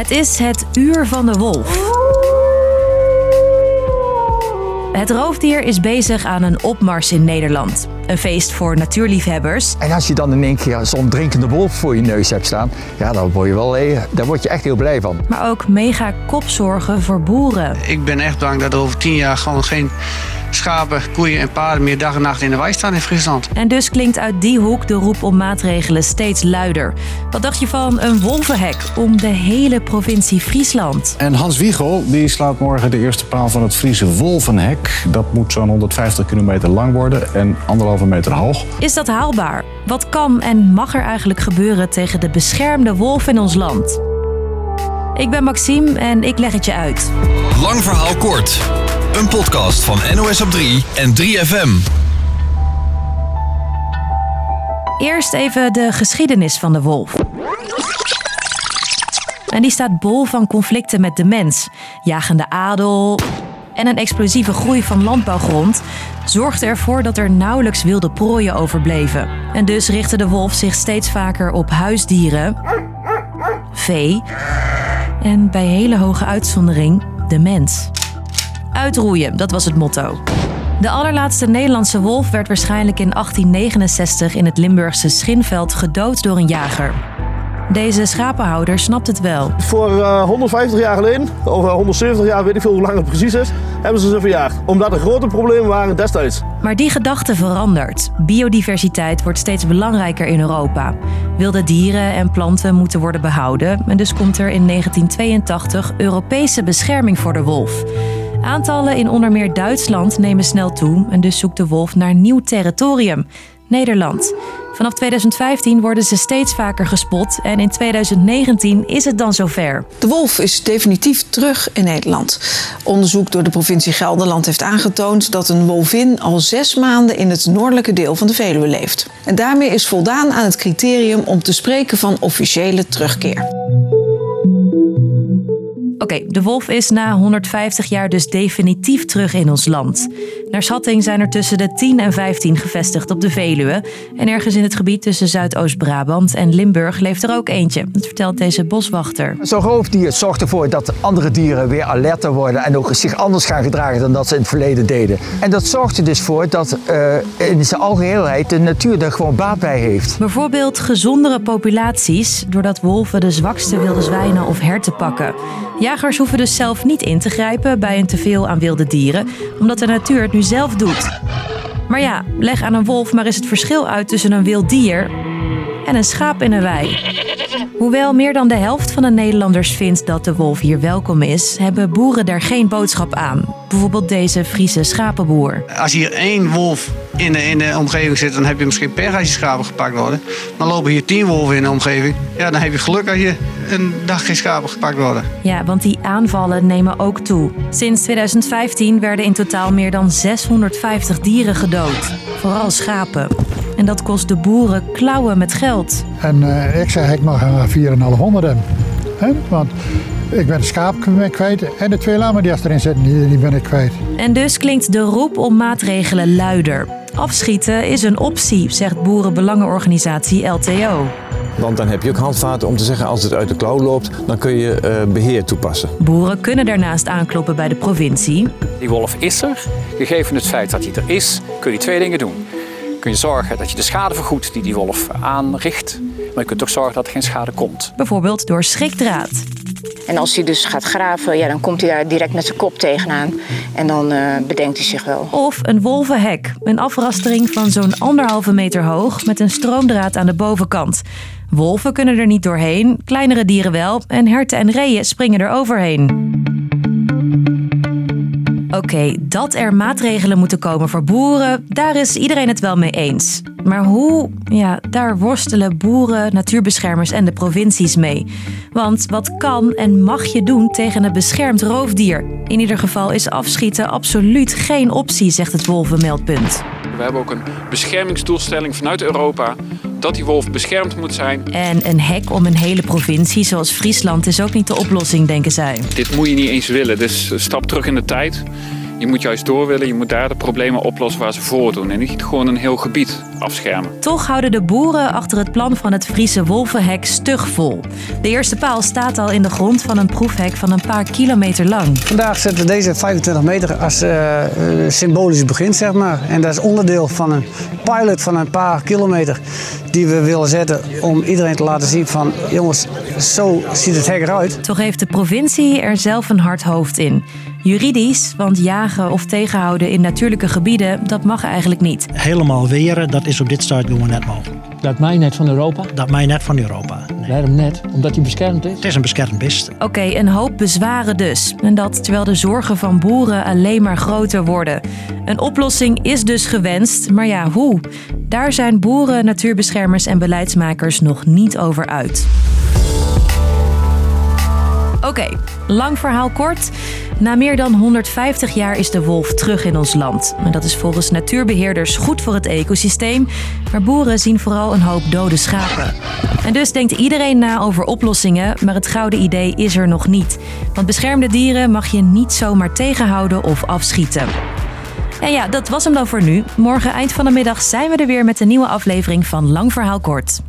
Het is het uur van de wolf. Het roofdier is bezig aan een opmars in Nederland. Een feest voor natuurliefhebbers. En als je dan in één keer zo'n drinkende wolf voor je neus hebt staan, ja, dan word je wel, eh, daar word je echt heel blij van. Maar ook mega kopzorgen voor boeren. Ik ben echt bang dat over tien jaar gewoon geen schapen, koeien en paarden meer dag en nacht in de wei staan in Friesland. En dus klinkt uit die hoek de roep om maatregelen steeds luider. Wat dacht je van een wolvenhek om de hele provincie Friesland? En Hans Wiegel die slaat morgen de eerste paal van het Friese Wolvenhek. Dat moet zo'n 150 kilometer lang worden en anderhalve meter hoog. Is dat haalbaar? Wat kan en mag er eigenlijk gebeuren tegen de beschermde wolf in ons land? Ik ben Maxime en ik leg het je uit. Lang verhaal kort. Een podcast van NOS op 3 en 3FM. Eerst even de geschiedenis van de wolf. En die staat bol van conflicten met de mens. Jagende adel en een explosieve groei van landbouwgrond zorgde ervoor dat er nauwelijks wilde prooien overbleven. En dus richtte de wolf zich steeds vaker op huisdieren, vee en bij hele hoge uitzondering de mens. Uitroeien, dat was het motto. De allerlaatste Nederlandse wolf werd waarschijnlijk in 1869 in het Limburgse Schinveld gedood door een jager. Deze schapenhouder snapt het wel. Voor uh, 150 jaar geleden, of uh, 170 jaar, weet ik veel hoe lang het precies is, hebben ze ze verjaagd. Omdat er grote problemen waren destijds. Maar die gedachte verandert. Biodiversiteit wordt steeds belangrijker in Europa. Wilde dieren en planten moeten worden behouden. En dus komt er in 1982 Europese bescherming voor de wolf. Aantallen in onder meer Duitsland nemen snel toe en dus zoekt de wolf naar nieuw territorium, Nederland. Vanaf 2015 worden ze steeds vaker gespot en in 2019 is het dan zover. De wolf is definitief terug in Nederland. Onderzoek door de provincie Gelderland heeft aangetoond dat een wolvin al zes maanden in het noordelijke deel van de Veluwe leeft. En daarmee is voldaan aan het criterium om te spreken van officiële terugkeer. Oké, de wolf is na 150 jaar dus definitief terug in ons land. Naar schatting zijn er tussen de 10 en 15 gevestigd op de Veluwe. En ergens in het gebied tussen Zuidoost-Brabant en Limburg leeft er ook eentje. Dat vertelt deze boswachter. Zo'n roofdier zorgt ervoor dat andere dieren weer alerter worden en ook zich anders gaan gedragen dan dat ze in het verleden deden. En dat zorgt er dus voor dat uh, in zijn algeheelheid de natuur er gewoon baat bij heeft. Bijvoorbeeld gezondere populaties, doordat wolven de zwakste wilde zwijnen of herten pakken. Jagers hoeven dus zelf niet in te grijpen bij een teveel aan wilde dieren, omdat de natuur het nu zelf doet. Maar ja, leg aan een wolf maar eens het verschil uit tussen een wild dier en een schaap in een wei. Hoewel meer dan de helft van de Nederlanders vindt dat de wolf hier welkom is, hebben boeren daar geen boodschap aan. Bijvoorbeeld deze Friese schapenboer. Als hier één wolf in de, in de omgeving zit, dan heb je misschien pech als je schapen gepakt worden. Dan lopen hier tien wolven in de omgeving. Ja, dan heb je geluk als je een dag geen schapen gepakt worden. Ja, want die aanvallen nemen ook toe. Sinds 2015 werden in totaal meer dan 650 dieren gedood. Vooral schapen. En dat kost de boeren klauwen met geld. En uh, ik zeg, ik mag een 4,5 hebben. Hè? Want ik ben de schaap kwijt en de twee lammen die erin zitten, die, die ben ik kwijt. En dus klinkt de roep om maatregelen luider. Afschieten is een optie, zegt boerenbelangenorganisatie LTO. Want dan heb je ook handvaten om te zeggen als het uit de klauw loopt, dan kun je uh, beheer toepassen. Boeren kunnen daarnaast aankloppen bij de provincie. Die wolf is er. Gegeven het feit dat hij er is, kun je twee dingen doen. Kun je zorgen dat je de schade vergoedt die die wolf aanricht. Maar je kunt ook zorgen dat er geen schade komt. Bijvoorbeeld door schrikdraad. En als hij dus gaat graven, ja, dan komt hij daar direct met zijn kop tegenaan. En dan uh, bedenkt hij zich wel. Of een wolvenhek. Een afrastering van zo'n anderhalve meter hoog met een stroomdraad aan de bovenkant. Wolven kunnen er niet doorheen, kleinere dieren wel. En herten en reeën springen er overheen. Oké, dat er maatregelen moeten komen voor boeren, daar is iedereen het wel mee eens. Maar hoe? Ja, daar worstelen boeren, natuurbeschermers en de provincies mee. Want wat kan en mag je doen tegen een beschermd roofdier? In ieder geval is afschieten absoluut geen optie, zegt het Wolvenmeldpunt. We hebben ook een beschermingsdoelstelling vanuit Europa dat die wolf beschermd moet zijn. En een hek om een hele provincie zoals Friesland is ook niet de oplossing, denken zij. Dit moet je niet eens willen, dus stap terug in de tijd. Je moet juist door willen, je moet daar de problemen oplossen waar ze voordoen. En niet gewoon een heel gebied afschermen. Toch houden de boeren achter het plan van het Friese wolvenhek stug vol. De eerste paal staat al in de grond van een proefhek van een paar kilometer lang. Vandaag zetten we deze 25 meter als uh, symbolisch begin, zeg maar. En dat is onderdeel van een pilot van een paar kilometer die we willen zetten om iedereen te laten zien van jongens, zo ziet het hek eruit. Toch heeft de provincie er zelf een hard hoofd in. Juridisch, want jagen of tegenhouden in natuurlijke gebieden, dat mag eigenlijk niet. Helemaal weren, dat is op dit stadium gewoon net mogelijk. Dat mij net van Europa? Dat mij net van Europa. Nee. Waarom net? Omdat hij beschermd is? Het is een beschermd beest. Oké, een hoop bezwaren dus. En dat terwijl de zorgen van boeren alleen maar groter worden. Een oplossing is dus gewenst, maar ja, hoe? Daar zijn boeren, natuurbeschermers en beleidsmakers nog niet over uit. Oké, lang verhaal kort. Na meer dan 150 jaar is de wolf terug in ons land. En dat is volgens natuurbeheerders goed voor het ecosysteem. Maar boeren zien vooral een hoop dode schapen. En dus denkt iedereen na over oplossingen, maar het gouden idee is er nog niet. Want beschermde dieren mag je niet zomaar tegenhouden of afschieten. En ja, dat was hem dan voor nu. Morgen eind van de middag zijn we er weer met een nieuwe aflevering van Lang Verhaal Kort.